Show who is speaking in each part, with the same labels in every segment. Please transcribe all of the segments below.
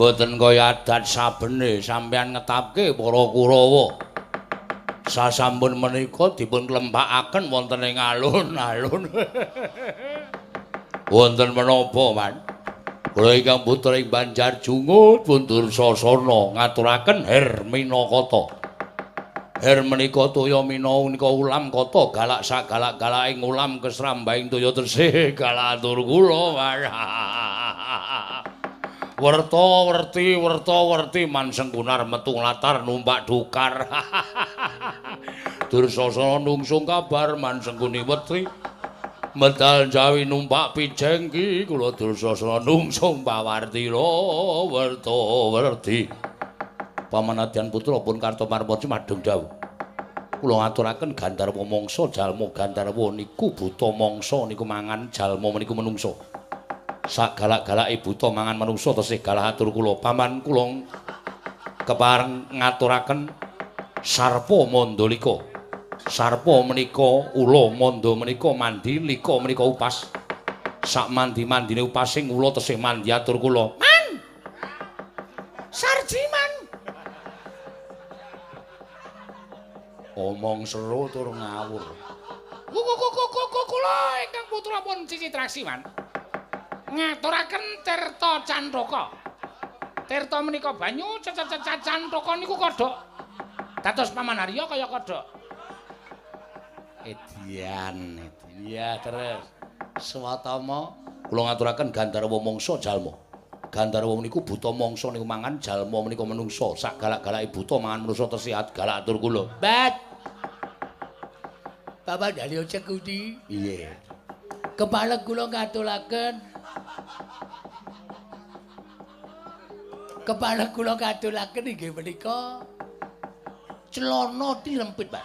Speaker 1: Mboten kaya adat sabene sampeyan ngetapke para Kurawa. Sasampun menika dipun klempakaken wonten ing alun-alun. wonten menapa, Man? Kula ingkang putra ing Banjar Jungut pun Dursasana ngaturaken Hermina Kata. Her menika toya mina menika ulam kata galak sak galak-galaking ulam kesrambaing toya tresih galatur kula. Werta werti werta werti mansengkunar metu latar numpak dukar. Dursasana nungsung kabar mansengkuni wetri. Medal Jawi numpak pijengki kula Dursasana nungsung pawarti lo werta werti. pamanadyan putra pun Kartomarmaja madheng dawuh. Kula ngaturaken Gandharwa mangsa jalma Gandharwa niku buta mangsa niku mangan jalma meniku menungso. Sak galak-galake buta mangan menungso tesih galah atur kula paman kula kepareng ngaturaken Sarpa Mandalika. Sarpa menika ula manda menika mandi lika menika upas. Sak mandi-mandine upasing ula tesih mandi atur kula. Man! Sarjiman! omong seru tur ngawur.
Speaker 2: Kula ingkang putra pun Cicitraksi, Man. Ngaturaken Tirta Candaka. Tirta menika banyu, Candaka niku kodhok. Dados Paman Arya kaya kodhok.
Speaker 1: Edian, iya terus. Swatama kula ngaturaken Gandharwa mangsa jalma. Gandharwa niku buta mangsa niku mangan jalma menika menungsa. Sak galak-galake buta mangan menungsa tesihat galak atur kula. Bat.
Speaker 3: Bapak Dalio Cekuti.
Speaker 1: Iya.
Speaker 3: Kepala kula ngatulaken. Kepala kula ngatulaken inggih menika celana dilempit, Pak.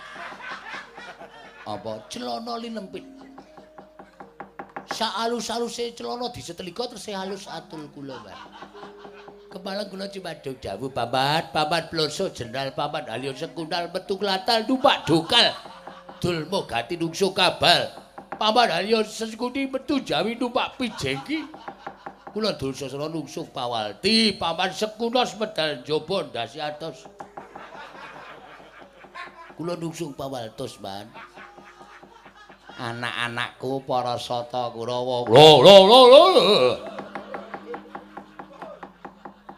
Speaker 1: Apa
Speaker 3: celana linempit. Sak alus-aluse celana disetelika terus halus atul kula, Pak. Kepala kula cuma dawuh papat, papat ploso jenderal papat Dalio Sekundal metu klatal numpak dokal. dulmu gati nungsu kabal. Paman Haryo seskuti metu jawi numpak pijengki. Kula dulsasana nungsu pawalti, paman sekunos medal njaba ndasi atos. Kula nungsu pawaltos, Man. Anak-anakku para sata Kurawa.
Speaker 1: Lho, lho, lho, lho.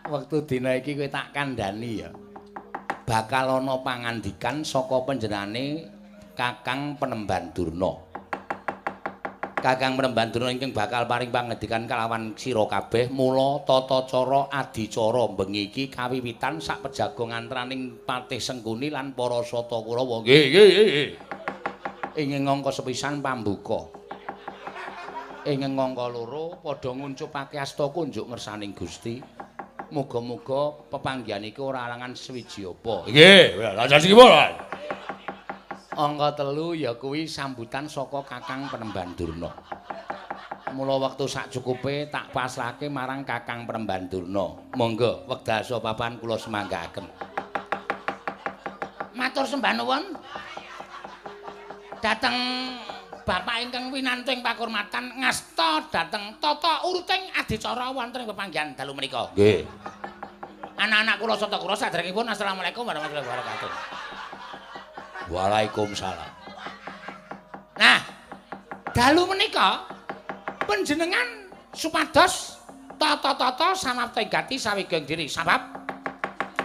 Speaker 1: Wektu dina iki kowe tak kandhani ya. Bakal ana pangandikan saka panjenengane Kakang Penemban Durna. Kakang Penemban Durna ingkang bakal paring pangedikan kalawan sira kabeh mula tata cara adicara bengi iki kawiwitan sak pejago antraning Patih Sengkuni lan para sata Kurawa. Nggih, nggih, nggih. Ing ngangka sepisan pambuka. Ing ngangka loro padha nguncupake asta kunjuk ngersaning Gusti. Muga-muga pepanggihan iki ora alangan swiji apa. Nggih, lha sing angka telu ya kuwi sambutan saka Kakang Penemban Durna. Mula wektu sak cukupe tak pasrahke marang Kakang Penemban Durna. Monggo wekdal papan kula semanggaaken.
Speaker 2: Matur sembah nuwun. Dateng Bapak ingkang winantu ing pakurmatan ngasta dateng tata uruting adicara wonten ing pepanggihan dalu menika.
Speaker 1: Nggih.
Speaker 2: Anak-anak kula sata kula sadèrèngipun assalamualaikum warahmatullahi wabarakatuh.
Speaker 1: Waalaikumsalam.
Speaker 2: Nah, dalu menika panjenengan supados tata-tata samapta gati sawigeng diri sabab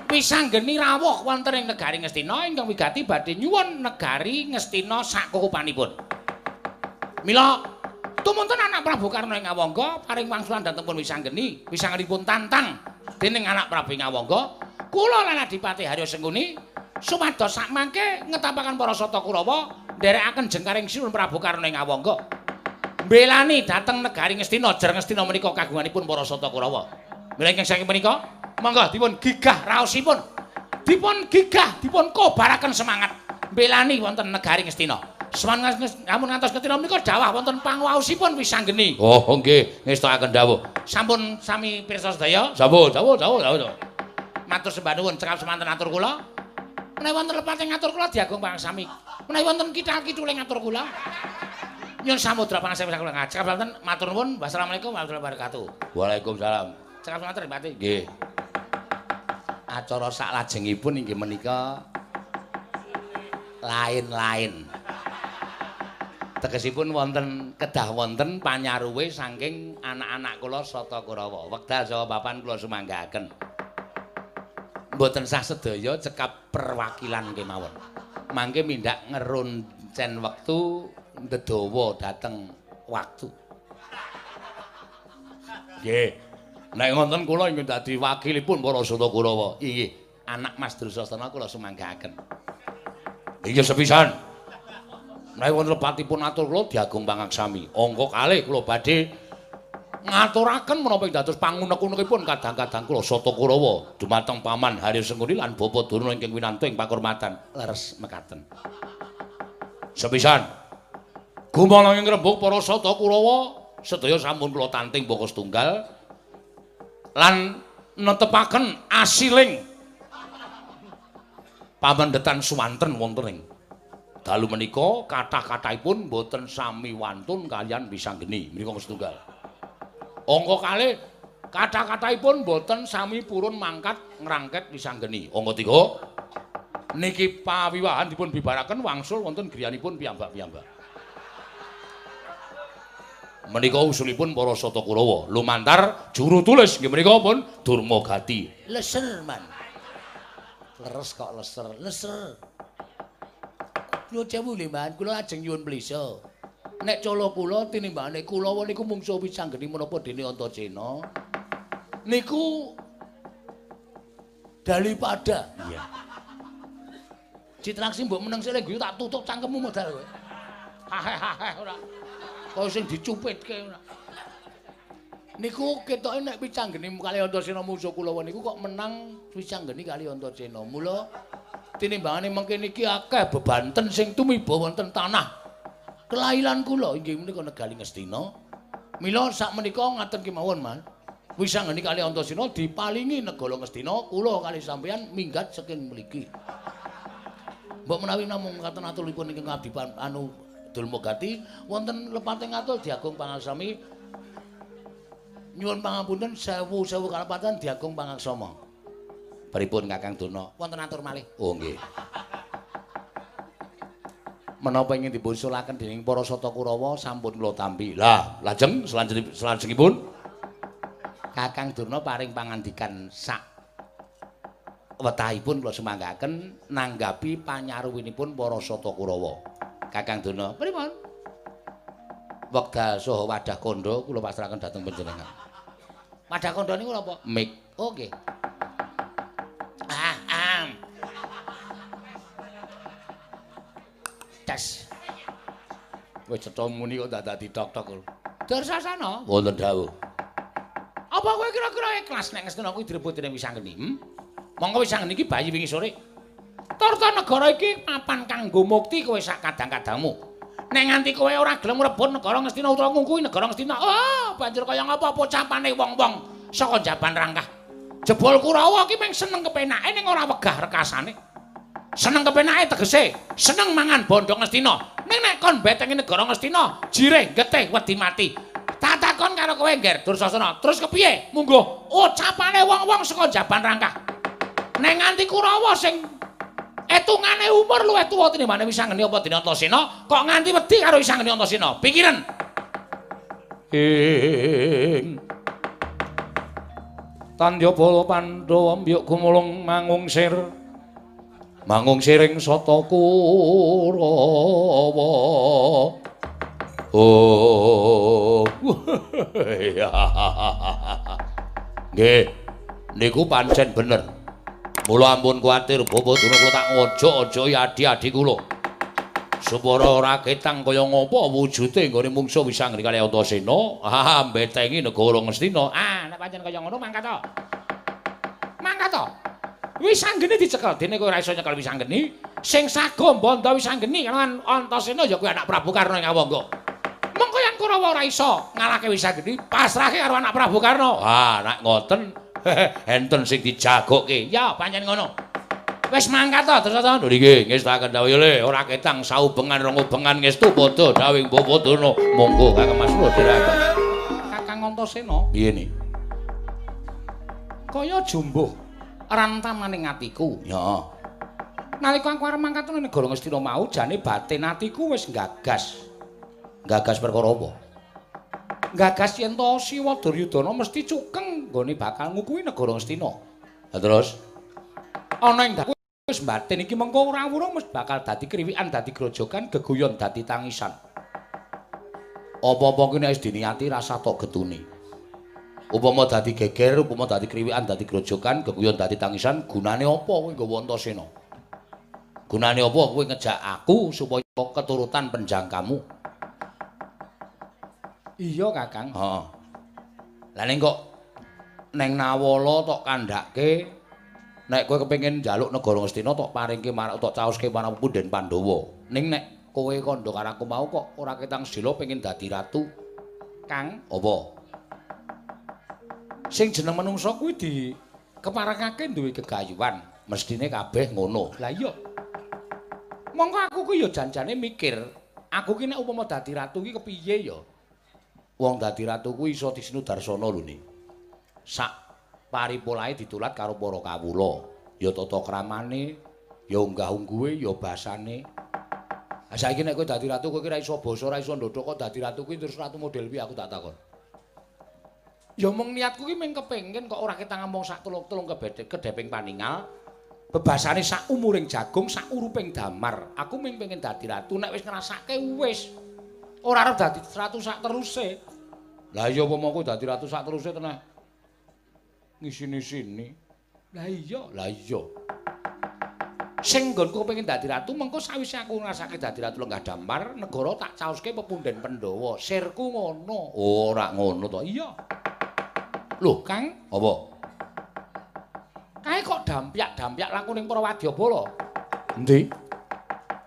Speaker 2: wisanggeni rawuh wonten ing negari Ngastina ingkang wigati badhe nyuwun negari Ngastina sakukupanipun. Mila tumunten anak Prabu Karna ing Ngawangga paring wangsulan dhateng pun wisanggeni, wisanggenipun tantang dening anak Prabu Ngawangga, kula lan Adipati Haryo Sengkuni sumados sak mangke ngetapaken para sata Kurawa nderekaken jengkaring sinuwun Prabu Karna ing Awangga. Mbelani dhateng negari Ngastina, jer Ngastina menika kagunganipun para sata Kurawa. Mila ingkang saking menika, monggo dipun gigah raosipun. Dipun gigah, dipun kobaraken semangat mbelani wonten negari Ngastina. Semangat namun ngantos ketina menika dawah wonten pangwaosipun wisanggeni.
Speaker 1: Oh, nggih, ngestakaken dawuh.
Speaker 2: Sampun sami pirsa sedaya.
Speaker 1: Sampun, sampun, sampun, sampun.
Speaker 2: Matur sembah nuwun cekap semanten atur kula. Menawi wonten lepate ngatur kula diagung pangsami. Menawi wonten kital-kitule ngatur kula. Nyun samudra pangsami kula ngajak wonten matur nuwun. Wassalamualaikum warahmatullahi wabarakatuh.
Speaker 1: Waalaikumsalam.
Speaker 2: Cekap semanten Pak.
Speaker 1: Nggih. acara saklajengipun inggih menika lain-lain. Tegesipun wonten kedah wonten panyaruwe saking anak-anak kula Sata Kurawa. Wekdal saha papan kula sumanggaken. Mboten sah sedaya cekap perwakilan kemawon. Mangke mindak ngeruncen wektu ndedawa dhateng waktu. Nggih. Nek wonten kula inggih dadi wakilipun para Sata Kurawa. Inggih, anak Mas Drusasana kula sumanggaken.
Speaker 4: Iya sepisan. Nek wonten lepatipun atur kula diagung pangaksami. Angka kalih kula badhe ngaturaken menapa ing dados pangunek-unekipun kadang-kadang kula Sata Kurawa dumateng Paman Hari Sengkuni lan Bapak Durna ingkang winanto ing pakurmatan.
Speaker 1: Leres mekaten.
Speaker 4: Sepisan. Gumanang ing rembug para Sata Kurawa sedaya sampun kula tanting baka setunggal lan netepaken asiling pamendetan suwanten wonten ing dalu menika kathah-kathahipun boten sami wantun kalian wisanggeni menika setunggal. Angka kalih kathah-kathahipun boten sami purun mangkat ngrangket wisanggeni. Angka tiga niki pawiwahan dipun bibaraken wangsul wonten griyanipun piyambak-piyambak. Menika usulipun para Sata Kurawa lumantar juru tulis nggih menika pun Durmagati.
Speaker 1: Leser man. Leres kok leser, leser. Kula cewu nggih, Man. Kula ajeng nyuwun plisa. Nek cala kula tinimbangane kula niku mungsuh wisanggeni menapa dene Antasena. Niku daripada
Speaker 4: Iya.
Speaker 1: Citraksi mbok meneng sik guyu tak tutup cangkemmu modal kowe. Hahe ora. Kaya sing dicupitke ora. Niku ketoke nek wicanggeni kali Antasena musuh kula niku kok menang wicanggeni kali Antasena. Mula tinimbangane mengke niki akeh bebanten sing tumiba wonten tanah kelairan kula inggih menika Negali Ngastina. Mila sak menika ngaten kemawon, Man. Wisanggeni kali Antasena dipalingi negara Ngastina, kula kali sampeyan minggat saking mriki. Mbok menawi namung ngaten atulipun ingkang abdi pan- anu Dulmagati wonten lepating atul diagung pangasami nyuwun pangapunten sewu-sewu kalepatan diagung pangaksama.
Speaker 4: Pripun Kakang Durna?
Speaker 1: Wonten atur malih.
Speaker 4: Oh nggih. Menapa ingin dibunsulaken dening para Sata Kurawa sampun kula tampi. Lah, lajeng selanjutipun selajengipun
Speaker 1: Kakang Durna paring pangandikan sak wetahipun kula semanggaken nanggapi panyaruwinipun para Sata Kurawa. Kakang Durna, pripun? Wekdal saha wadah kandha kula pasrahaken dhateng panjenengan. Wadah kandha niku napa?
Speaker 4: mik
Speaker 1: Oke. Ah, Tes.
Speaker 4: wis cetha muni kok dak dadi tok-tok.
Speaker 1: Darsasana.
Speaker 4: Wonten dawuh.
Speaker 1: Apa kowe kira-kira ikhlas nek ngestina kuwi direbut dening Wisanggeni? Hmm? Monggo Wisanggeni iki bayi wingi sore. Tarta negara iki papan kanggo mukti kowe sak kadang-kadangmu. Nek nganti kowe ora gelem rebut negara Ngastina utawa ngungkuhi negara Ngastina, oh, banjur kaya ngapa pocapane wong-wong saka jaban rangkah. Jebul Kurawa iki mung seneng kepenake ning ora wegah rekasane. Seneng kepenake tegese seneng mangan bondo Ngastina. Ning nek kon betengi negara Ngastina, jireh getih wedi mati. Tak takon karo kowe, Nger Dursasana. Terus kepiye? Munggo ucapane wong-wong saka jaban rangkah. Nek nganti Kurawa sing etungane umur luwih tuwa tinimbang Wisanggeni apa dene Antasena, kok nganti wedi karo Wisanggeni Antasena? Pikiran.
Speaker 4: ing Tandyabala Pandhawa mbiyuk gumulung mangungsir mangungsiring Sata Kurawa Oh Nggih niku pancen bener. Mula ampun kuwatir Bapak Durna kula tak ngojo-ojo adi-adi kula supaya ora ketang kaya ngapa wujude nggone mungsuh Wisanggeni kali Antasena ah mbetengi negara Ngastina.
Speaker 1: Ah, nek pancen kaya ngono mangkat to. Mangkat to. Wisanggeni dicekel dene kowe ora iso nyekel Wisanggeni. Sing sago mbanda Wisanggeni kan Antasena ya kuwi anak Prabu Karna ing Awangga. Mengko yen Kurawa ora iso ngalahke Wisanggeni, pasrahke karo anak Prabu Karna.
Speaker 4: ah nek ngoten enten sing dijagokke
Speaker 1: Ya, pancen ngono. Wis mangkat to, terus to.
Speaker 4: lho niki ngestaken dawuh le ora ketang saubengan rong ubengan ngestu padha dawing Bapak Durna monggo Kakang Mas dirakan
Speaker 1: Kakang Antasena
Speaker 4: piye ni
Speaker 1: kaya jumbuh
Speaker 2: rantamaning atiku.
Speaker 1: Ya.
Speaker 2: Nalika aku arep mangkat nang negara Ngastina mau jane batin atiku wis gagas.
Speaker 1: Gagas perkara apa?
Speaker 2: Gagas yen to Siwa Duryudana mesti cukeng nggone bakal ngukuhi negara Ngastina.
Speaker 1: Lah terus
Speaker 2: Ana ing wis batin iki mengko ora wurung mesti bakal dadi kriwikan dadi grojogan geguyon dadi tangisan.
Speaker 1: apa-apa kuwi nek wis diniati rasa tok getuni. Upama dadi geger, upama dadi kriwikan, dadi grojogan, geguyon dadi tangisan, gunane apa kowe nggawa Antasena? Gunane apa kowe ngejak aku supaya keturutan penjangkamu?
Speaker 2: Iya, Kakang.
Speaker 1: Heeh. Lah ning kok neng Nawala tok kandhake nek kowe kepengin njaluk negara Ngastina tok paringke marang tok caoske marang Punden Pandhawa. Ning nek kowe kandha karo aku mau kok ora ketang sila pengin dadi ratu.
Speaker 2: Kang,
Speaker 1: Apa?
Speaker 2: Sing jeneng manungsa kuwi di keparengake duwe gegayuhan.
Speaker 1: Mestine kabeh ngono.
Speaker 2: Lah iya. Monggo aku kuwi ya janjane mikir, aku ki nek upama dadi ratu ki kepiye ya?
Speaker 1: Wong dadi ratu kuwi iso disinu darsana lho ni. Sak paripolahe ditulat karo para kawula. Ya tata kramane, ya unggah-ungguhe, ya basane. Ah saiki nek kowe dadi ratu kowe ki ora iso basa, ora iso ndodhok kok dadi ratu kuwi terus ratu model piye aku tak takon.
Speaker 2: Ya mung niatku ki mung kepengin kok ora kita ngomong sak tulung-tulung kebedhe kedeping paningal. Bebasane sak umuring jagung, sak uruping damar. Aku mung pengen dadi ratu nek wis ngrasake wis. Ora arep dadi ratu sak teruse.
Speaker 1: Lah iya apa mau dadi ratu sak teruse tenan.
Speaker 2: Ngisini-sini. Lah iya.
Speaker 1: Lah iya.
Speaker 2: Sing nggonku pengen dadi ratu mengko sawise aku ngrasake dadi ratu lenggah damar, negara tak caoske pepunden Pandhawa. Sirku ngono.
Speaker 1: Ora ngono to.
Speaker 2: Iya.
Speaker 1: Loh,
Speaker 2: Kang,
Speaker 1: apa?
Speaker 2: kae kok dampyak-dampyak laku ning para wadyabala.
Speaker 1: Endi?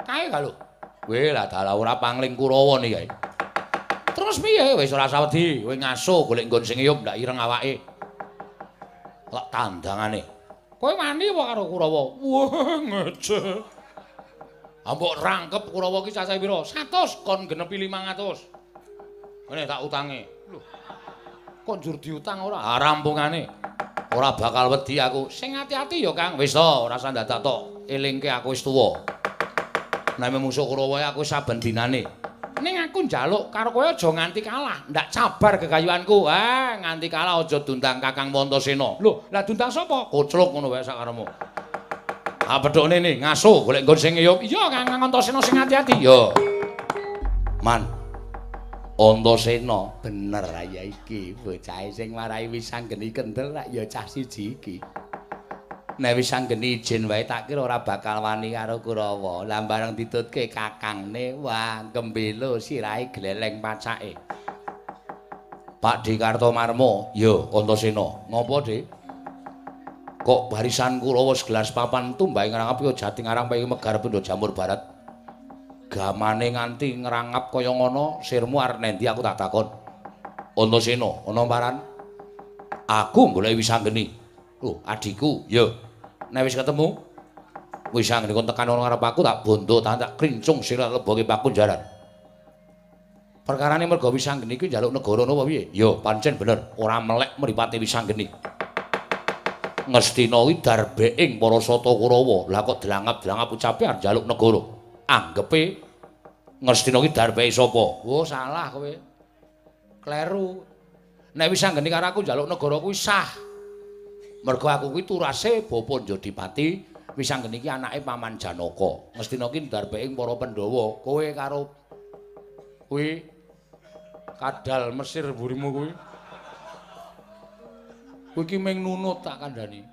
Speaker 2: Kae ka lho.
Speaker 1: Kowe lah dalah ora pangling Kurawa ni kae.
Speaker 2: Terus piye?
Speaker 1: Wis ora usah wedi, kowe ngaso golek nggon sing iyup ndak ireng awake. Kok tandangane.
Speaker 2: Kowe wani apa karo Kurawa? Wah, ngece.
Speaker 1: Ambok rangkep Kurawa ki cacahe pira?
Speaker 2: 100 kon genepi 500.
Speaker 1: Ngene tak utange.
Speaker 2: Kok njur diutang ora?
Speaker 1: Ah rampungane. Ora bakal wedi aku.
Speaker 2: Sing ati-ati ya, Kang.
Speaker 1: Wis to, ora usah dadak tok elingke aku wis tuwa. Nek musuh Kurawa aku saben dinane.
Speaker 2: Ning aku njaluk karo kowe aja nganti kalah, ndak cabar gegayuhanku. Ah, nganti kalah aja dundang Kakang Wantasena. Lho, lah dundang sapa?
Speaker 1: Kocluk ngono wae sak karemu. Ah pedhokne ni ngaso golek nggon sing iyup.
Speaker 2: Iya, Kakang Wantasena sing ati-ati.
Speaker 1: Yo. Man. Antasena bener ya iki bocahe sing marai wisanggeni kendel rak ya cah siji iki. Nek wisanggeni izin wae tak kira ora bakal wani karo Kurawa. Lah bareng ditutke kakangne wah gembelo sirahe gleleng pacake. Pak Di Kartomarmo, yo Antasena. Ngopo, Dik? Kok barisan Kurawa segelas papan tumbake ngrangap yo jati ngarang pengen megar pindho jamur barat. Gamane nganti ngerangap kaya ngono sirmu arep nendi aku tak takon. Antasena ana paran aku golek wisanggeni lho adikku yo nek wis ketemu wisanggeni kon tekan ana ngarep aku tak bondo tak tak krincung sira leboke pakunjaran perkarane mergo wisanggeni kuwi njaluk negara napa piye? Yo pancen bener ora melek mripate wisanggeni Ngastina kuwi darbeing para sata Kurawa. Lah kok delangap-delangap ucape arep njaluk negara. Anggepe Ngastina kuwi darbehe sapa?
Speaker 2: Oh, salah kowe. Kleru. Nek wis anggeni karo aku njaluk negara kuwi sah.
Speaker 1: Mergo aku kuwi turase Bapa Jodipati, wis anggeni iki anake Paman Janaka. Ngastina kuwi darbeing para Pandhawa.
Speaker 2: Kowe karo kuwi kadal Mesir burimu kuwi. Kowe iki mung nunut tak kandhani.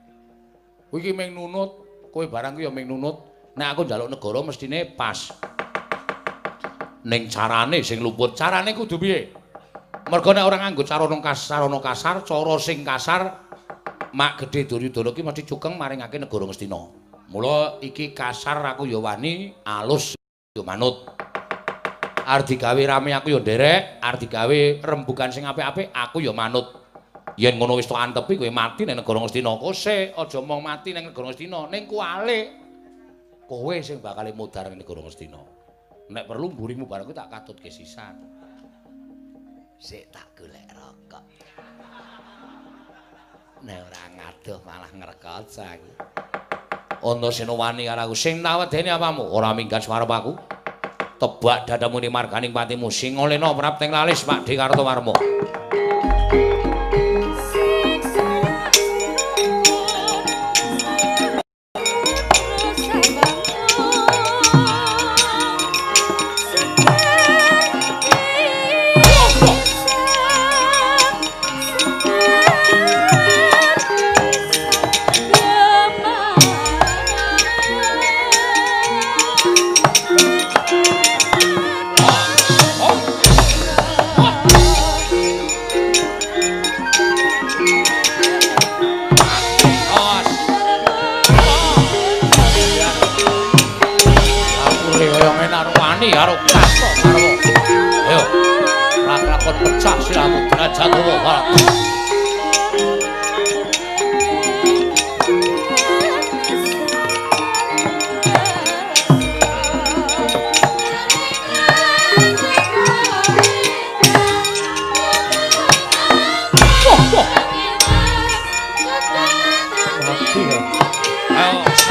Speaker 2: Kowe iki mung nunut, kowe barang kuwi ya mung nunut.
Speaker 1: Nek aku njaluk negara mestine pas. Ning carane sing luput, carane kudu piye? Mergo nek ora nganggo carana kasar, carana kasar, cara sing kasar, mak gedhe Duryudana ki mesti cukeng maringake negara Ngastina. Mula iki kasar aku ya wani, alus ya manut. Arep digawe rame aku ya nderek, arep digawe rembugan sing apik-apik aku ya manut. Yen ngono wis tok antepi kowe mati ning negara Ngastina.
Speaker 2: Kose aja mong mati ning negara Ngastina, ning kualik.
Speaker 1: kowe sing bakal mudhar ning negara Ngastina. Nek perlu mburimu barang kuwi tak katutke sisan.
Speaker 3: Sik tak golek rokok. Nek ora ngadoh malah ngrekot saiki.
Speaker 1: Ana senowani karo aku sing nawedeni apamu ora minggat suarep aku. Tebak dadamu ni marganing patimu sing olena prapting lalis Pak Di Kartowarma. Ayo. Awas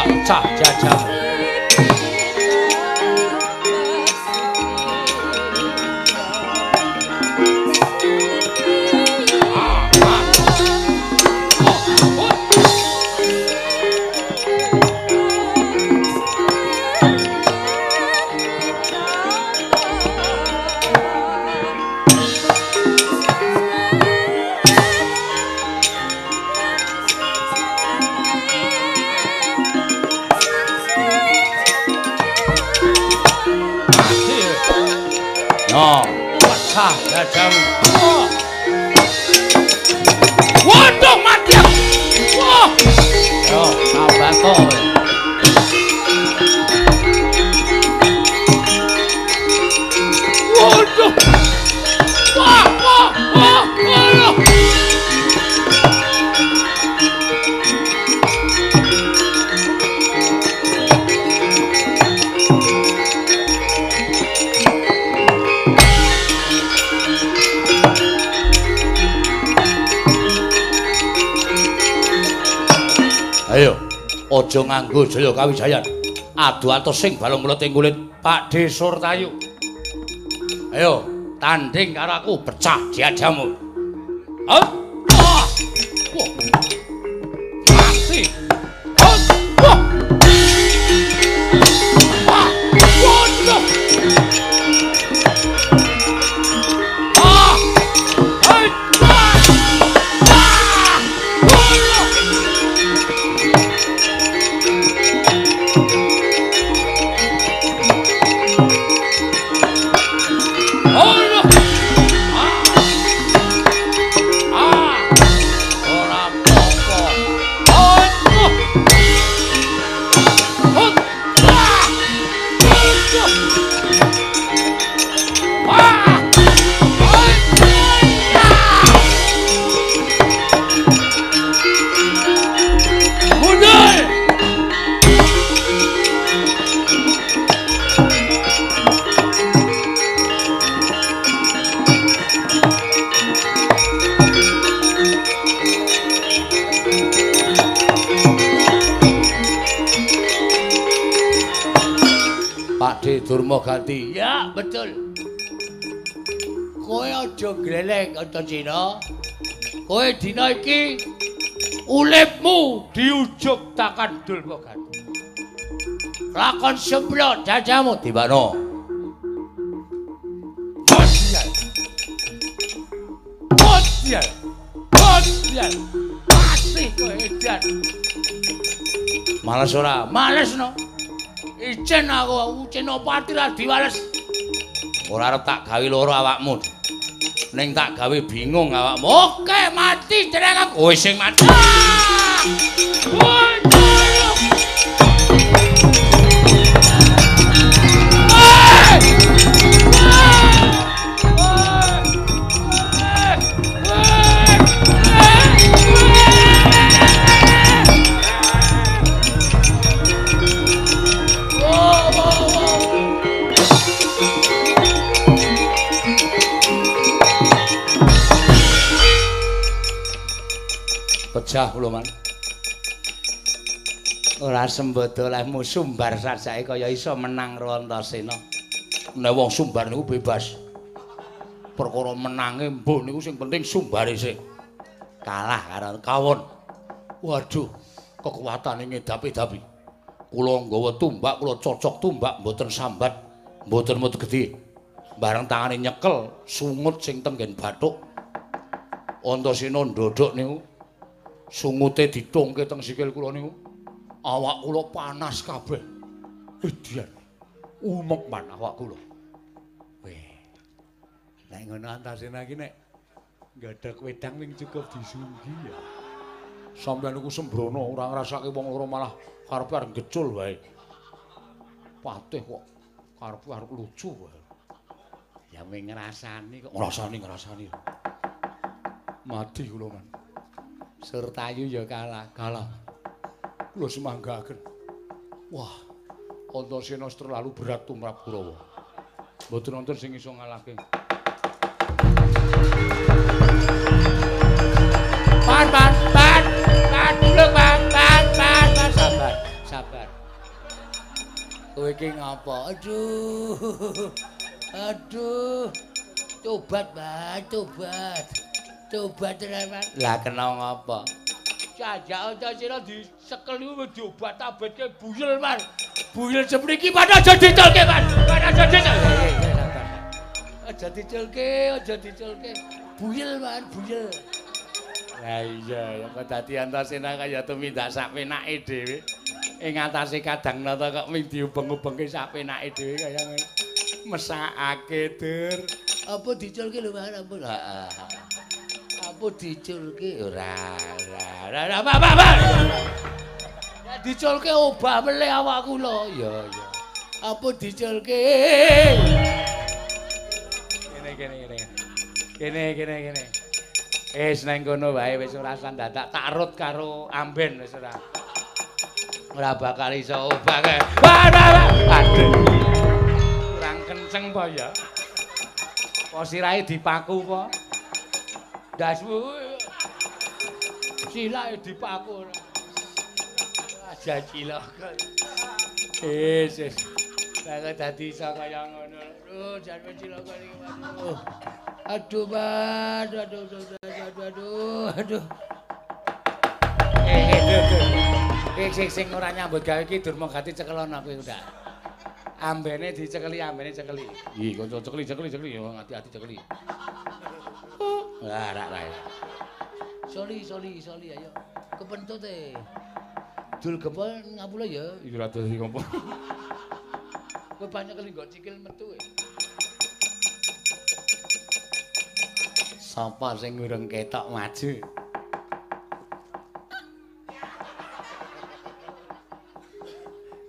Speaker 1: jojo tumbak cah jajah. Aja nganggo jaya kawijayan. Adu atos sing balung mulut ing kulit Pak De Surtayu. Ayo, tanding karo aku pecah diadamu. Hah? Wah! Iki uripmu diujug takan Durmagati. Lakon semplot jajamu di mana? Bosial. Bosial. Bosial. Pasti kowe edan. Males ora? Males no. Ijen aku, ucen opati ra diwales. Ora arep tak gawe loro awakmu. Ning tak gawe bingung awakmu. Oke, mati jeneng aku. Kowe sing mati. Ah! Pecah kula man. Ora sembodo lehmu sumbar sajake kaya iso menang Rantasena.
Speaker 5: Nek wong sumbar niku bebas. Perkara menange mbok niku sing penting sumbare sik.
Speaker 1: Kalah karo kawon.
Speaker 5: Waduh, kekuatane ngedapi-dapi. Kula nggawa tumbak, kula cocok tumbak mboten sambat, mboten mut gedhe. Bareng tangane nyekel sungut sing tenggen bathuk. Antasena ndodhok niku sungute ditungke teng sikil kula niku. Awak kula panas kabeh. Edian. Umek man awak kula.
Speaker 1: Weh. Nek ngono Antasena iki nek nggadhak wedang ning cukup disunggi ya.
Speaker 5: Sampeyan niku sembrono ora ngrasake wong loro malah karepe arep gecul wae. Patih kok karepe arep lucu wae.
Speaker 1: Ya ming ngrasani kok.
Speaker 5: Ngrasani ngrasani. Mati kula man.
Speaker 1: Surtayu ya kalah.
Speaker 5: Kalah. Kula semanggaken. Wah, Antasena terlalu berat tumrap Kurawa. Mboten wonten sing iso ngalahke.
Speaker 1: Pan pan pan pan blek pan pan pan pan sabar sabar. Kowe iki ngapa? Aduh. Aduh. Tobat, Mas, tobat. Tobat Mas. Lah kena ngapa? Jajak Antasena disekel niku wis diobat abetke buyel, Mas. Buyel semriki pada aja diculke, Mas. Pada aja diculke. Aja diculke, aja diculke. Buyel, Mas, buyel. Lah iya, ya kok dadi Antasena kaya tumindak sak penake dhewe. Ing atase kadang nata kok ming diubeng-ubengke sak penake dhewe kaya. Mesakake, Dur. Apa diculke lho, Mas? Ampun. Heeh. Apa diculke ora, ora, ora, apa, apa, diculke obah meleh awakku lho. Ya, ya. Apa diculke? Kene, kene, kene. Kene, kene, kene. Wis nang kono wae wis ora sandadak takrut karo amben wis ora. Ora bakal iso obah kae. Aduh. Kurang kenceng po ya. Po sirahe dipaku po. Dasmu. Silahe dipaku. Aja cilok. Wis, wis. Lah dadi iso kaya ngono. Aduh, jan cilok iki. Aduh. Aduh, Bad. Aduh, aduh, aduh, aduh, aduh. Eh, eh, dur. Eh, sing sing ora nyambut gawe iki Durmagati cekelon aku udah. Ambene dicekeli, ambene cekeli.
Speaker 5: Ih, kanca cekli cekli cekli yo hati-hati cekli.
Speaker 1: Lah, rak rak. Soli, soli, soli ayo. Kepentut e. Dul gempol ngapula ya.
Speaker 5: Iki ora dadi ngopo.
Speaker 1: Kowe banyak kali nggo cikil metu e. Sapa sing urung ketok maju?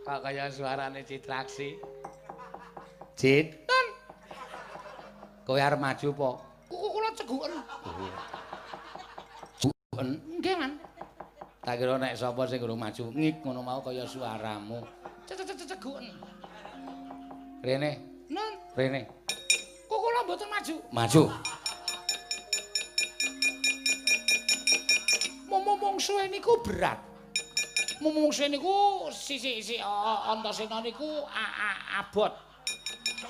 Speaker 1: Kok kaya suarane Citraksi? Cit. Kowe arep maju po?
Speaker 6: Ceguken.
Speaker 1: Bukan, nggih, Man. Tak kira nek sapa sing urung maju ngik ngono mau kaya suaramu.
Speaker 6: Ceguken.
Speaker 1: Rene,
Speaker 6: Nun,
Speaker 1: rene.
Speaker 6: kuku kula mboten maju.
Speaker 1: Maju.
Speaker 6: Momong-mongsuhe niku berat. Momongsuhe niku sisi-sisi Antasena niku a- a- abot.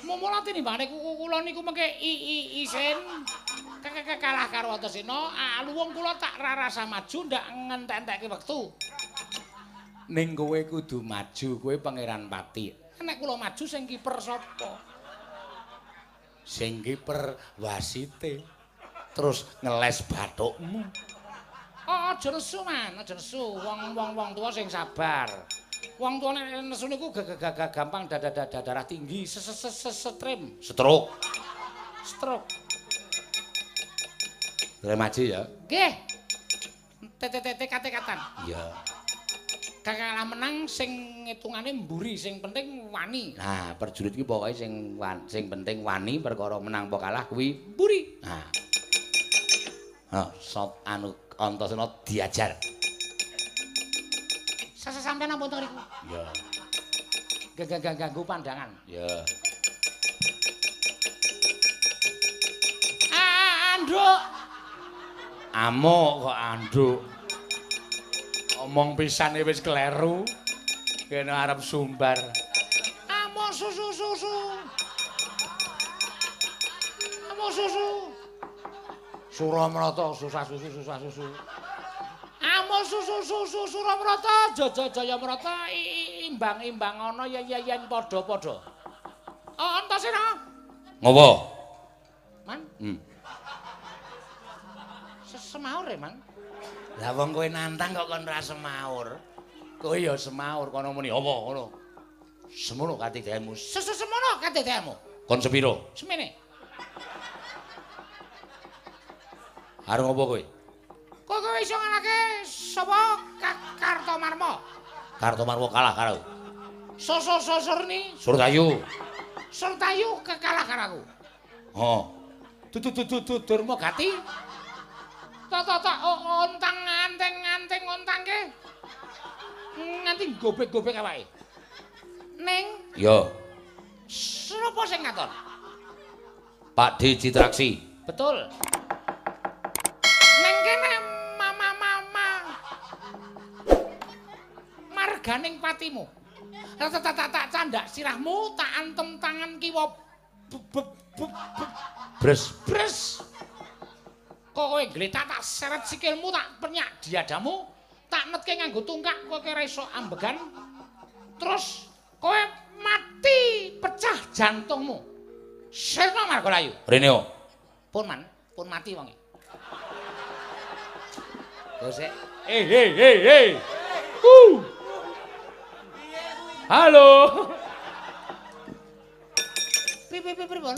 Speaker 1: Mumula tinimbane kula niku mengke isin kalah karo Antasena, luwung kula tak rasa maju ndak ngentek-entekke wektu.
Speaker 3: Ning kowe kudu maju, kowe pangeran pati.
Speaker 1: Nek kula maju sing kiper sapa?
Speaker 3: Sing kiper wasite. Terus ngeles bathukmu.
Speaker 1: Oh, aja nesu, Man, aja nesu. Wong-wong wong tuwa sing sabar. Wong tuwa nek nesu niku gampang darah tinggi, setrim,
Speaker 3: stroke.
Speaker 1: Stroke.
Speaker 3: Maju ya.
Speaker 1: Nggih. TTT kate-katan.
Speaker 3: Iya.
Speaker 1: Kakak menang sing ngitungane mburi, sing penting wani.
Speaker 3: Nah, perjurit iki pokoke sing sing penting wani perkara menang apa kalah kuwi
Speaker 1: mburi.
Speaker 3: Nah. Oh, sop anu Antasena diajar.
Speaker 1: Sasa sampean apa to riku?
Speaker 3: Iya.
Speaker 1: Gak ganggu pandangan.
Speaker 3: Iya.
Speaker 1: Anduk.
Speaker 3: Amuk kok anduk. Omong pisane wis kleru. Kene arep sumbar.
Speaker 1: Amuk susu susu. Amuk susu.
Speaker 3: Suramrata susah susu susah susu.
Speaker 1: Amo susu susu Suramrata jaja jaya mrata imbang-imbang ana yen yen padha-padha. Oh, Antasena.
Speaker 3: Ngopo?
Speaker 1: Man.
Speaker 3: Hmm.
Speaker 1: Sesemaur e, Man.
Speaker 3: Lah wong kowe nantang kok kon ra semaur. Kowe ya semaur kono muni apa ngono. Semono katidemu.
Speaker 1: Susu semono katidemu.
Speaker 3: Kon sepiro?
Speaker 1: Semene.
Speaker 3: Arep ngopo kowe?
Speaker 1: Kowe kowe iso nganake sapa Kartomarma?
Speaker 3: Kartomarma kalah karo.
Speaker 1: Soso-sosorni
Speaker 3: Surtayu.
Speaker 1: Surtayu kekalah karo aku.
Speaker 3: Oh.
Speaker 1: Dudu-dudu-durma gati. Tata-tata ontang nganteng-nganteng ontangke. Nganti gobek-gobek awake. Ning
Speaker 3: Yo.
Speaker 1: Sapa sing ngatur?
Speaker 3: Pak D Citraksi.
Speaker 1: Betul. Neng kene mama-mama. Marganing patimu. Tak tak tak candak sirahmu tak antem tangan kiwa
Speaker 3: Bres
Speaker 1: bres. Kowe gletak tak seret sikilmu tak penyak diadamu, tak netke nganggo tungkak kowe ora iso ambegan. Terus kowe mati pecah jantungmu. Sirna Margolayu.
Speaker 3: Reneo.
Speaker 1: Pun man, pun mati wonge.
Speaker 3: Terus
Speaker 7: Eh, eh, eh, eh. Uh. Halo.
Speaker 1: Pipi pipi pripun?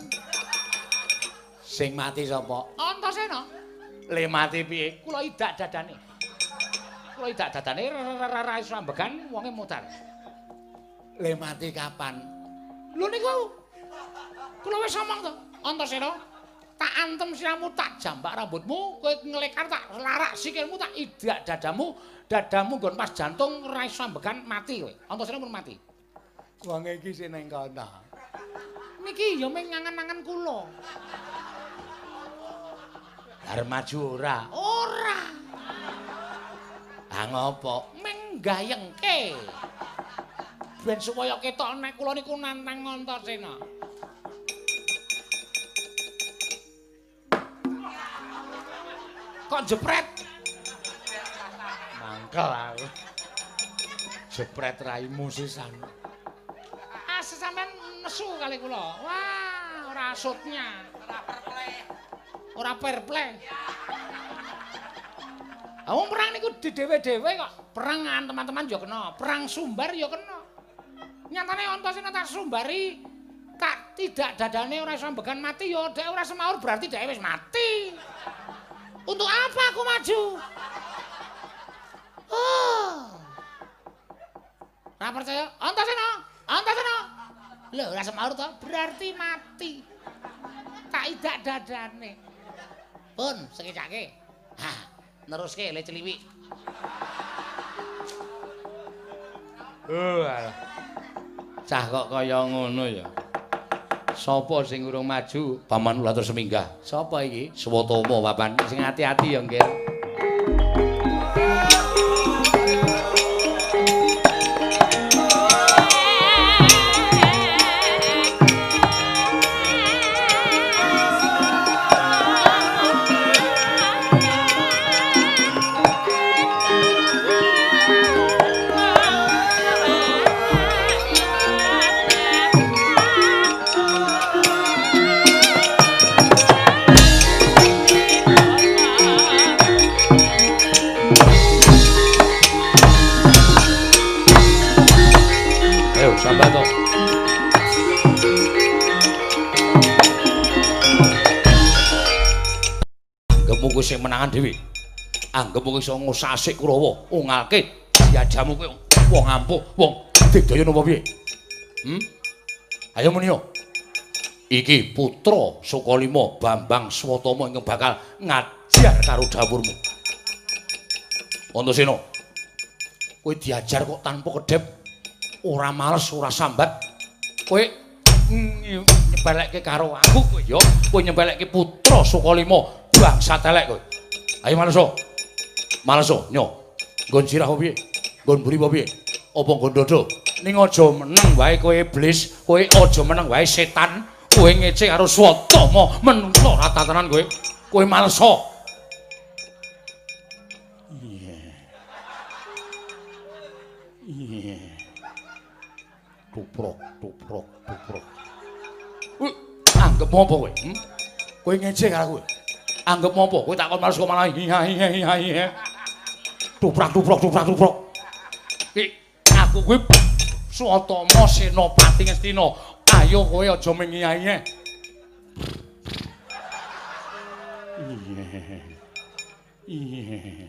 Speaker 3: Sing mati sapa?
Speaker 1: Antasena.
Speaker 3: Le mati piye?
Speaker 1: Kula idak dadane. Kula idak dadane ra iso ambegan wonge mutar.
Speaker 3: Le mati kapan?
Speaker 1: Lho niku. Kula wis omong to, Antasena. Tak antem siramu, tak jambak rambutmu, kowe nglekar tak larak sikilmu, tak idak dadamu, dadamu nggon pas jantung ra iso ambegan mati kowe. Antasena pun mati.
Speaker 3: Wong iki sing ning kono.
Speaker 1: Niki ya mung ngangen-angen kula.
Speaker 3: Arep maju ora?
Speaker 1: Ora.
Speaker 3: Ah ngopo?
Speaker 1: Meng gayengke. Ben supaya ketok nek kula niku nantang Antasena. Kok jepret?
Speaker 3: Mangkel aku. Jepret raimu sisan.
Speaker 1: Ah, sampean nesu kali kula. Wah, ora asutnya. Ora. Ora perple. Wong perang niku dhewe-dhewe kok. Perang teman-teman ya kena, perang sumbar ya kena. Nyatane Antasena tak sumbari tak tidak dadane ora iso ambegan mati ya dhek ora semaur berarti dhek wis mati. Untuk apa aku maju? Oh. Ora percaya? Antasena, Antasena. Lho, ora semaur to, berarti mati. Tak idak dadane. Pun sekecake. Hah, neruske le celiwik.
Speaker 3: Oh, alah. Cah kok kaya ngono ya. Sapa sing urung maju?
Speaker 7: Paman kula terus seminggah.
Speaker 3: Sapa iki?
Speaker 7: Swatama papan.
Speaker 3: Sing ati-ati ya, Nggih.
Speaker 1: Kowe iso ngosasik Kurawa, ungalke diajamu kowe wong ampuh, wong digdaya napa piye? Hmm? Ayo muni. Iki putra Sukalima Bambang Swatama ingkang bakal ngajar karo dawurmu. Antasena. Kowe diajar kok tanpa kedep, ora males, ora sambat. Kowe nyebalekke karo aku kowe ya. Kowe nyebalekke putra Sukalima bangsa telek kowe. Ayo maleso. Maleso, nyo. Nggon sirah apa piye? Nggon mburi apa piye? Apa nggon dodo? Ning aja meneng wae kowe iblis, kowe aja meneng wae setan. Kowe ngece karo Swatama menungso ra tatanan kowe. Kowe maleso. Iya. Tuprok, tuprok, tuprok. Wih, anggap apa kowe? Hmm? Kowe ngece karo kowe. Anggap apa? Kowe takon males kok malah iya iya iya iya. Tuprak, tuprok, tuprak, tuprok. Ki, aku kuwi Swatama Senopati Ngastina. Ayo kowe aja mengiyae. Iya. Iya.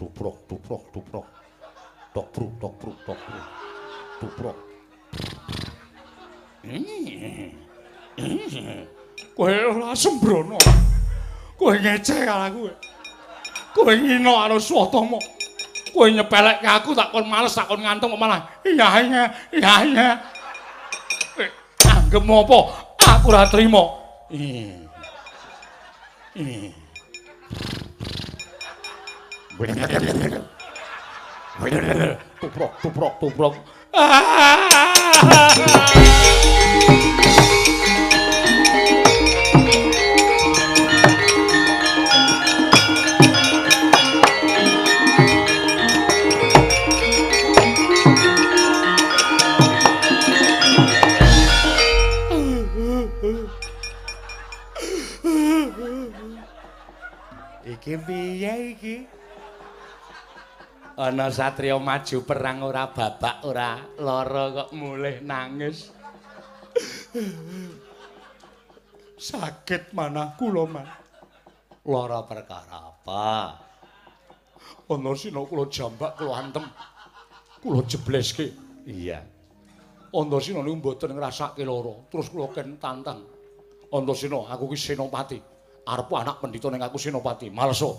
Speaker 1: Tuprok, tuprok, tuprok. Tok bruk, tok bruk, tok bruk. Tuprok. Kowe ora sembrono. Kowe ngeceh karo aku. Kowe ngino karo Swatama. Kowe nyepelekke aku tak kon males tak kon ngantung kok malah iya iya iya iya. Kowe anggep apa? Aku ora trima. Iya. Tuprok, tuprok, tuprok. Iki piye iki? Ana satriya maju perang ora babak ora lara kok mulih nangis. Sakit manah kula man. Lara perkara apa? Ana sina kula jambak kula antem. Kula jebleske. Iya. Antasena niku mboten ngrasake lara, terus kula ken tantang. Antasena, aku ki senopati. Arep anak pendhita ning aku senopati. Maleso.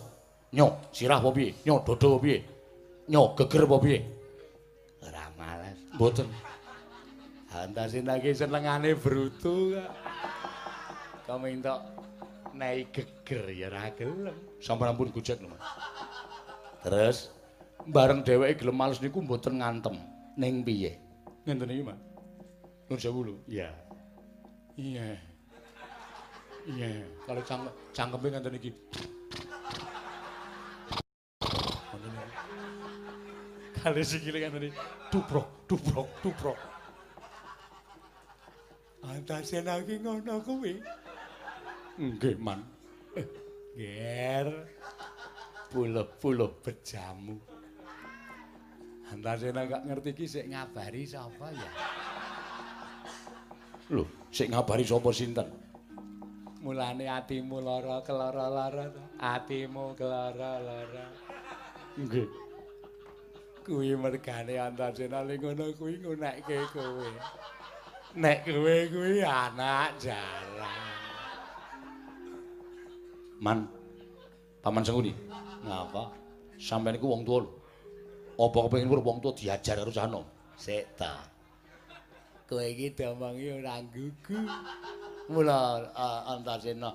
Speaker 1: Nyo, sirah apa piye? Nyo, dodo apa piye? Nyo, geger apa piye? Ora males. Mboten. Antasena ki senengane brutu kok. Minta naik geger ya ora gelem. Sampun ampun gojek lho, Mas. Terus bareng dheweke gelem males niku mboten ngantem. Ning piye? Ngenten iki, Mas. Nur sewu lho. Iya. Iya. Iya, kalau cang cangkeme ngenten iki. Kali sikile ngenten iki. Duprok, duprok, duprok. Antasen iki ngono kuwi. Nggih, Man. Eh, Ger. Puluh-puluh bejamu. Antasen gak ngerti iki sik ngabari sapa ya? Lho, sik ngabari sapa sinten? Mulane atimu lara kelara-lara to. Atimu kelara-lara. Nggih. Kuwi mergane Antasena ning ngono kuwi ngunekke kowe. Nek kowe kuwi anak jarang. Man. Paman Senguni. Ngapa? Sampeyan iku wong tuwa lho. Apa kepengin wong tuwa diajar karo cah enom? Sik ta. Kowe iki domongi ora gugu. Mula Antasena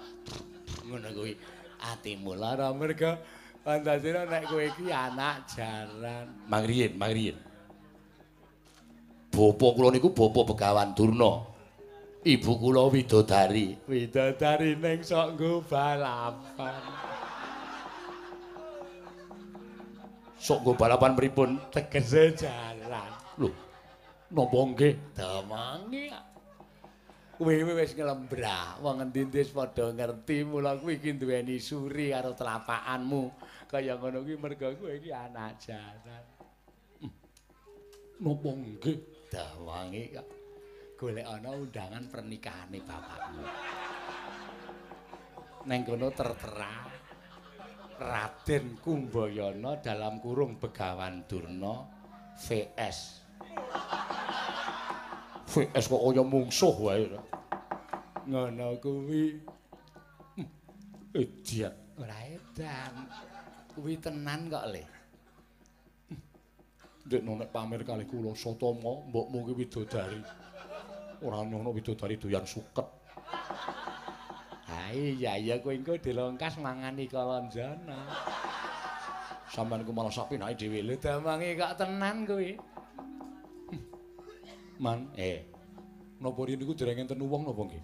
Speaker 1: ngono kuwi atimu lara merga. Antasena nek kowe iki anak jaran. Mangriyen mangriyen Bapa kula niku bapa Begawan Durna. Ibu kula widodari. Widodari ning sok nggo balapan. Sok nggo balapan pripun? Tegese jalan. Lho napa nggih? Damangi kowe wis nglembrah wong endi-endi wis padha ngerti mula kowe iki duweni suri karo telapakanmu kaya ngono kuwi mergo kowe iki anak jaran napa nggih? Dawange kok golek ana undangan pernikahanne bapakmu. Neng kono tertera Raden Kumbayana dalam kurung Begawan Durna VS. VS kok kaya mungsuh wae. Ngono kuwi. Ediat. Ora edan. Kuwi tenan kok, Le. Ndek nek pamer kalih kula Satama, mbokmu ki widodari. Ora ono widodari doyan suket. Ha iya iya kowe engko dilongkas mangani kalonjana. Sampeyan ku malah sak pinake dhewe lho damange kok tenan kowe. Man, eh. Napa rene niku dereng enten wong napa nggih?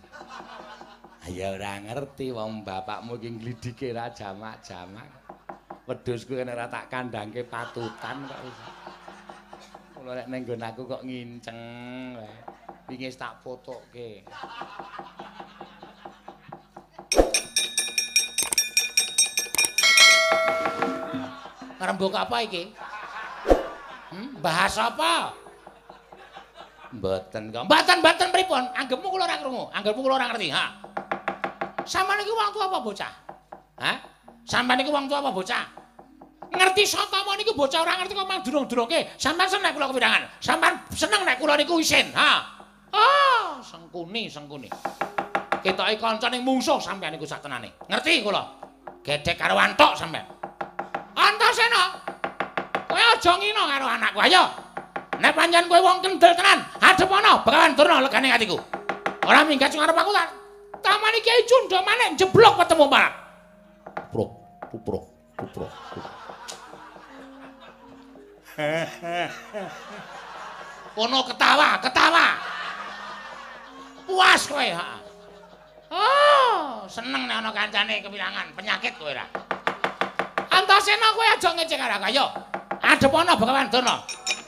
Speaker 1: Ya ora ngerti wong bapakmu ki nglidike ra jamak-jamak. Wedhusku nek ora tak kandhangke patutan kok wis. Mula nek ning aku kok nginceng wae. Wingi tak fotoke. Ngrembug apa iki? Hmm, bahas apa? Mboten kok. Mboten mboten pripun? Anggepmu kula ora krungu. Anggepmu kula ora ngerti. Ha. Sampeyan iki wong tua apa bocah? Ha? Sampeyan iki wong tua apa bocah? Ngerti Satama niku bocah ora ngerti kok mang durung-durungke. Sampeyan seneng kula kepirangan. Sampeyan seneng nek kula niku isin. Ha. Ah, sengkuni, sengkuni. Ketoke kancane mungsuh sampeyan niku sak tenane. Ngerti kula? Gedhek karo antuk sampeyan. Antasena. Kowe aja ngina karo anakku, ayo. Nek pancen kowe wong kendel tenan, hadep ana Begawan Durna legane atiku. Ora minggat sing arep aku tak. Taman iki cundha maneh jeblok ketemu malah. Puprok, puprok, puprok. Kono ketawa, ketawa. Puas kowe, ha. Oh, seneng nek ana kancane kewilangan, penyakit kowe ora. Antasena kowe aja ngecek karo aku, ayo. Adep ana Begawan Durna.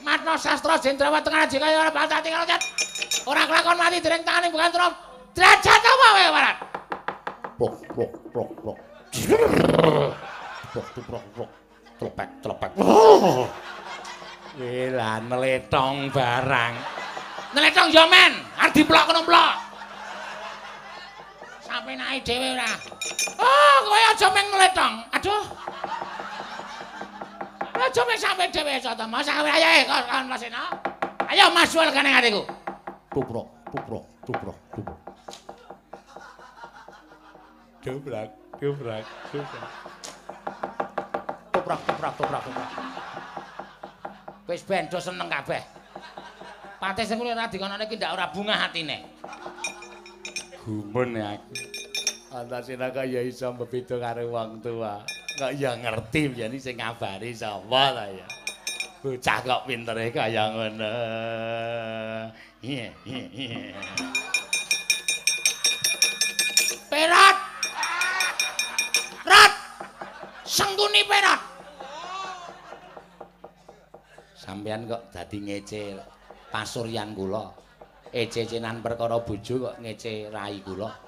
Speaker 1: Matna sastra jendrawat tengah aji kaya ora pantati karo cat. Ora kelakon mati dereng tanganing Begawan Durna. Derajat apa kowe warat? Prok, prok, prok, prok. Prok, prok, prok. Tlepek, tlepek. Wela neletong barang. Neletong yo men, arep diplok kono mplok. Sampe naik dhewe ora. Oh, kowe aja men neletong. Aduh. Aja men sampe dhewe to. Mas ayo ayo kon Mas Eno. Ayo Mas wal kene atiku. Tuprok, tuprok, tuprok, tuprok. Dobrak, dobrak, dobrak. Toprak, toprak, toprak, toprak. Wis ben do seneng kabeh. Pate sing kuwi ora dikonone ki ndak ora bunga atine. Gumen ya aku. Antasena kaya iso bebeda karo wong tua. Kok ya ngerti yen sing ngabari sapa ta ya. Bocah kok pintere kaya ngono. Iya, iya. Perat. Rat. Sengkuni perat. Sampeyan kok dadi ngece pasuryan kula. Ece-ecenan perkara bojo kok ngece rai kula.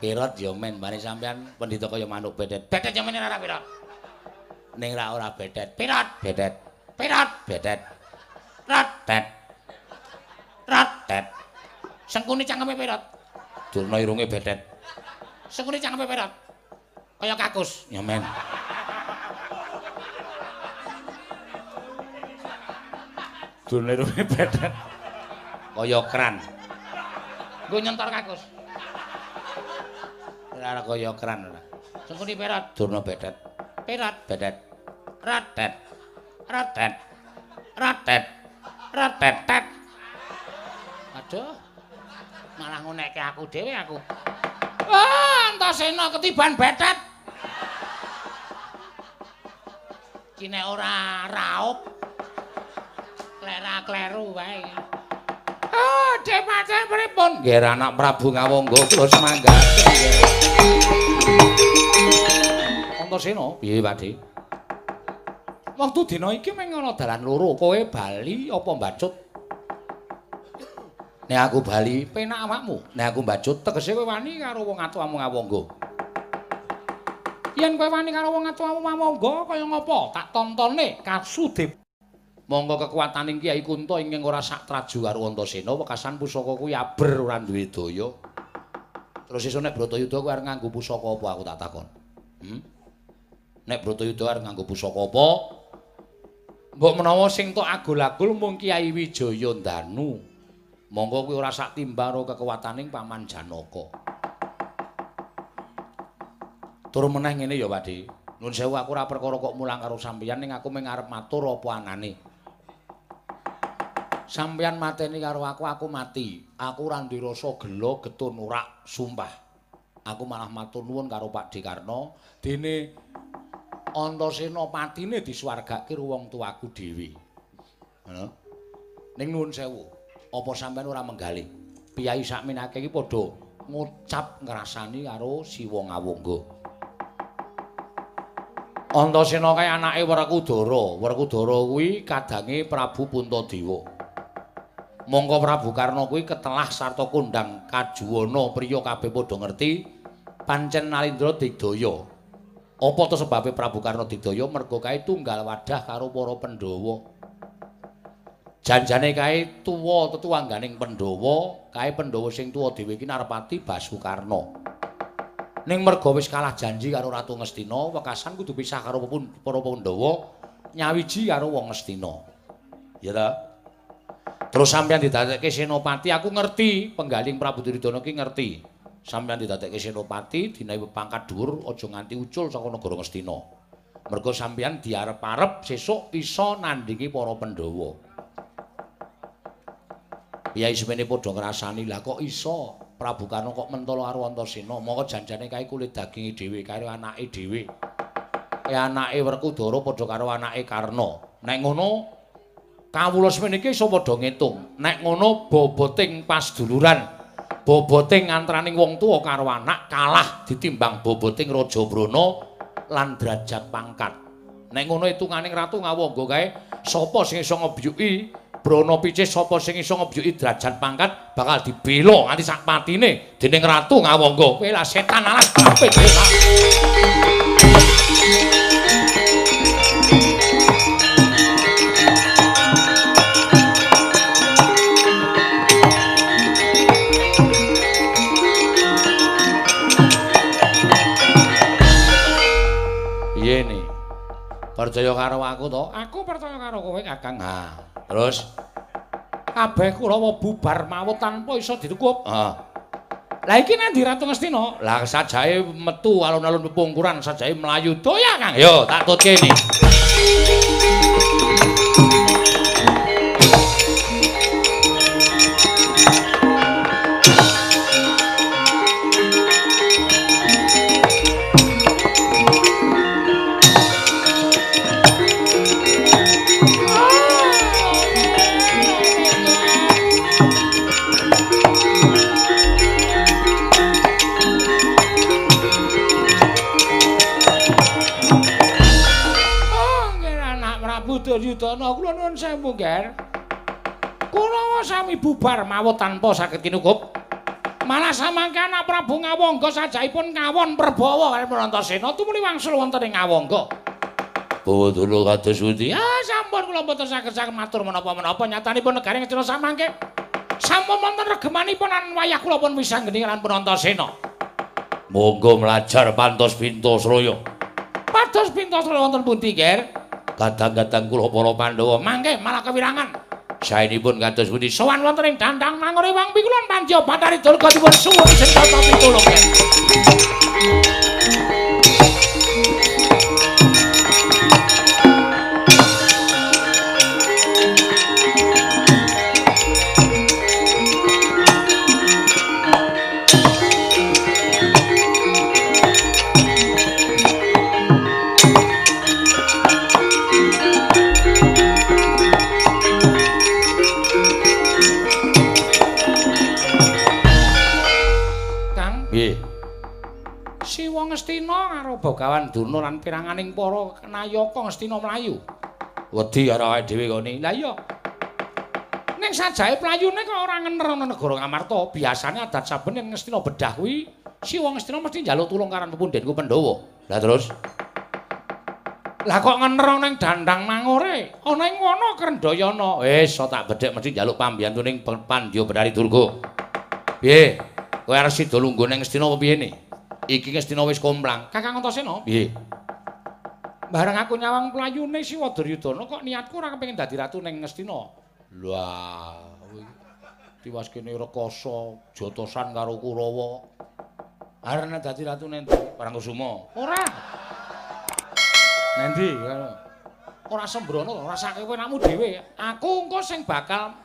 Speaker 1: Perot ya men bane sampeyan pendhita kaya manuk bedet. Bedet ya men ora perot. Ning ra ora bedet. Perot, bedet. Perot, bedet. Rat, det. Rat, det. Sengkuni cangkeme perot. Durna irunge bedet. Sengkuni cangkeme perot. Kaya kakus. Ya men. Durna irunge bedet. Kaya kran. Nggo nyentor kakus. Ora kaya kran ora. Sengkuni perot. Durna bedet. Perot, bedet. Rat, det. Rat, det. Rat, det. Rat, det. det. Aduh. Malah ngonekke aku dhewe aku. Ah, Antasena ketiban betet. Kine ora raup. Klera kleru wae. Oh, depate pripun? Nggih, anak Prabu Ngawangga kula semangga. Antasena, piye, Pakde? Wektu dina iki mung ana dalan loro, kowe bali apa mbacut? Nek aku bali, penak awakmu. Nek aku mbacut, tegese kowe wani karo wong atuamu Ngawangga. Yen kowe wani karo wong atuamu Ngawangga kaya ngapa? Tak tontone kasudip. Monggo kekuataning Kyai Kunto ingkang ora sak traju karo Antasena, wekasan pusaka kuwi aber ora duwe daya. Terus iso nek Bratayuda kuwi arep nganggo pusaka apa aku tak takon. Hmm? Nek Bratayuda arep nganggo pusaka apa? Mbok menawa sing tok agul-agul mung Kyai Wijaya Danu. Monggo kuwi ora sak timbang karo kekuwataning Paman Janaka. Tur meneh ngene ya, Pakde. Nuwun sewu aku ora perkara kok mulang karo sampeyan ning aku mung arep matur apa anane. Sampeyan mateni karo aku, aku mati. Aku ora ndirasa gelo getun urak, sumpah. Aku malah matur nuwun karo Pak Dekarno dene Antasena patine disuwargake wong tuaku dhewe. Ngono. Ning nuwun sewu, apa sampeyan ora menggali? Piyai sakmenake iki padha ngucap ngrasani karo Siwa Ngawangga. Antasena kae anake Werkudara. Werkudara kuwi kadange Prabu Puntadewa. Monggo Prabu Karna kuwi ketelah sarta kondang kajuwana priya kabeh padha ngerti pancen Nalindra digdaya. Apa to sebabe Prabu Karna digdaya mergo kae tunggal wadah karo para Pandhawa. Janjane kae tuwa tetuangganing Pandhawa, kae Pandhawa sing tuwa dhewe iki Narpati Basukarna. Ning mergo wis kalah janji karo Ratu Ngastina, wekasan kudu pisah karo para Pandhawa, nyawiji karo wong Ngastina. Ya ta? Terus sampeyan didadekke senopati, aku ngerti, penggaling Prabu Duryudana ki ngerti. Sampeyan didadekke senopati, dinawi pangkat dhuwur aja nganti ucul saka negara Ngastina. Mergo sampeyan diarep-arep sesuk isa nandhingi para Pandhawa. Piyai semene padha ngrasani, lah kok iso Prabu Karna kok mentala karo Antasena? Mongko janjane kae kulit daginge dhewe karo anake dhewe. E anake Werkudara padha karo anake Karna. Nek ngono kawula semene iki iso padha ngitung. Nek ngono boboting pasduluran, boboting antaraning wong tuwa karo anak kalah ditimbang boboting Raja Brana lan derajat pangkat. Nek ngono hitunganing Ratu Ngawangga kae, sapa sing iso ngebyuki Brana Picih sapa sing iso ngebyuki derajat pangkat bakal dibela nganti sak patine dening Ratu Ngawangga. Kowe lah setan alas kabeh. Percaya karo aku to?
Speaker 2: Aku percaya karo kowe, Kakang.
Speaker 1: Nah, terus
Speaker 2: Kabeh Kurawa bubar mawut tanpa iso ditukup.
Speaker 1: ah
Speaker 2: Lah iki nang di Ratu Ngastina.
Speaker 1: lah sajae metu alun-alun pepungkuran sajae mlayu doya Kang. Yo, tak tutke ini.
Speaker 2: Prabu Duryudana kula nuwun sewu, Ger. Kurawa sami bubar mawut tanpa saged kinukup. Malah samangke anak Prabu Ngawangga sajaipun ngawon Prabawa kaliyan Antasena tumuli wangsul wonten ing Ngawangga.
Speaker 1: Bawa dulu kados pundi?
Speaker 2: Ya sampun kula mboten saged saged matur menapa-menapa nyatanipun negari Ngastina samangke sampun wonten regemanipun lan wayah kula pun wisanggeni lan Antasena.
Speaker 1: Monggo melajar pantos pintos royo.
Speaker 2: Pados pintos wonten pundi, Ger?
Speaker 1: Kadang-kadang kula para Pandhawa
Speaker 2: Mangke malah kewirangan.
Speaker 1: saenipun kados pundi
Speaker 2: Sowan wonten ing dandang mangore wang pikulon panjo batari durga dipun suwun senjata pitulung. Ger. Karo Bogawan Durna lan piranganing para nayaka Ngastina mlayu.
Speaker 1: Wedi karo awake dhewe kene.
Speaker 2: Lah iya. Ning sajae playune kok ora ngener ana negara Ngamarta. Biasane adat saben yen Ngastina bedah kuwi Siwa Ngastina mesti njaluk tulung karan pepundhenku Pandhawa.
Speaker 1: Lah terus
Speaker 2: Lah kok ngener ana ing dandang mangore? Ana ing wana Krendayana.
Speaker 1: wis so tak bedhek mesti njaluk pambiyantuning Pandya Bedari Durga. Piye? Kowe arep sida lungguh ning Ngastina apa piye ne? Iki Ngastina wis komplang.
Speaker 2: Kakang Antasena,
Speaker 1: Piye? Bareng aku nyawang playune Siwa Duryudana kok niatku ora kepengin dadi ratu ning Ngastina.
Speaker 8: Lah,
Speaker 1: Tiwas kene rekoso jotosan karo Kurawa. Arep dadi ratu nendi?
Speaker 8: Parangkusuma.
Speaker 1: Ora. Nendi? Ora sembrono, rasake kowe namu dhewe. Aku engko sing bakal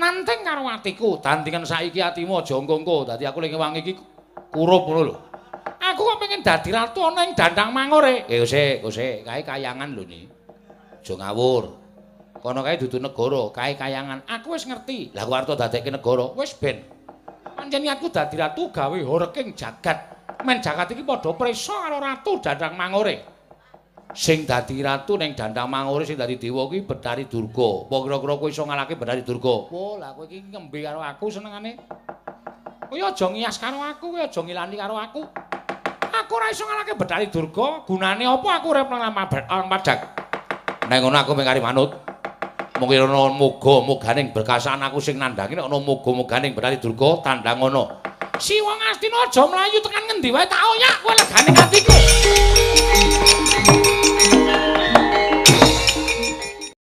Speaker 1: nanting karo atiku. Dandingan saiki atimu aja engko-engko. Dadi aku ling wangi iki kurup ngono lho. Aku kok pengen dadi ratu ana ing dandang mangore.
Speaker 8: Eh, ose, ose, kae kayangan lho ni. Aja ngawur. Kono kae dudu negara, kae kayangan.
Speaker 1: Aku wis ngerti.
Speaker 8: Lah ku arep dadekke negara.
Speaker 1: Wis ben. Pancen niatku dadi ratu gawe horeking jagat. Men jagat iki padha prisa karo ratu dandang mangore.
Speaker 8: Sing dadi ratu ning dandang mangure sing dadi dewa kuwi Betari Durga. Apa kira-kira kowe iso ngalahke Betari Durga?
Speaker 1: Oh, lah kowe iki ngembe karo aku senengane. Kowe aja ngias karo aku, kowe aja ngilani karo aku. Aku ora iso ngalahke Betari Durga. Gunane apa aku urip nang Alang Padang?
Speaker 8: Nek ngono aku mung kari manut. Mungkin ana muga-muganing berkasan aku sing nandangi nek ana muga-muganing Betari Durga tandang ngono.
Speaker 1: Si wong Astina aja mlayu tekan ngendi wae tak oyak kowe legane atiku.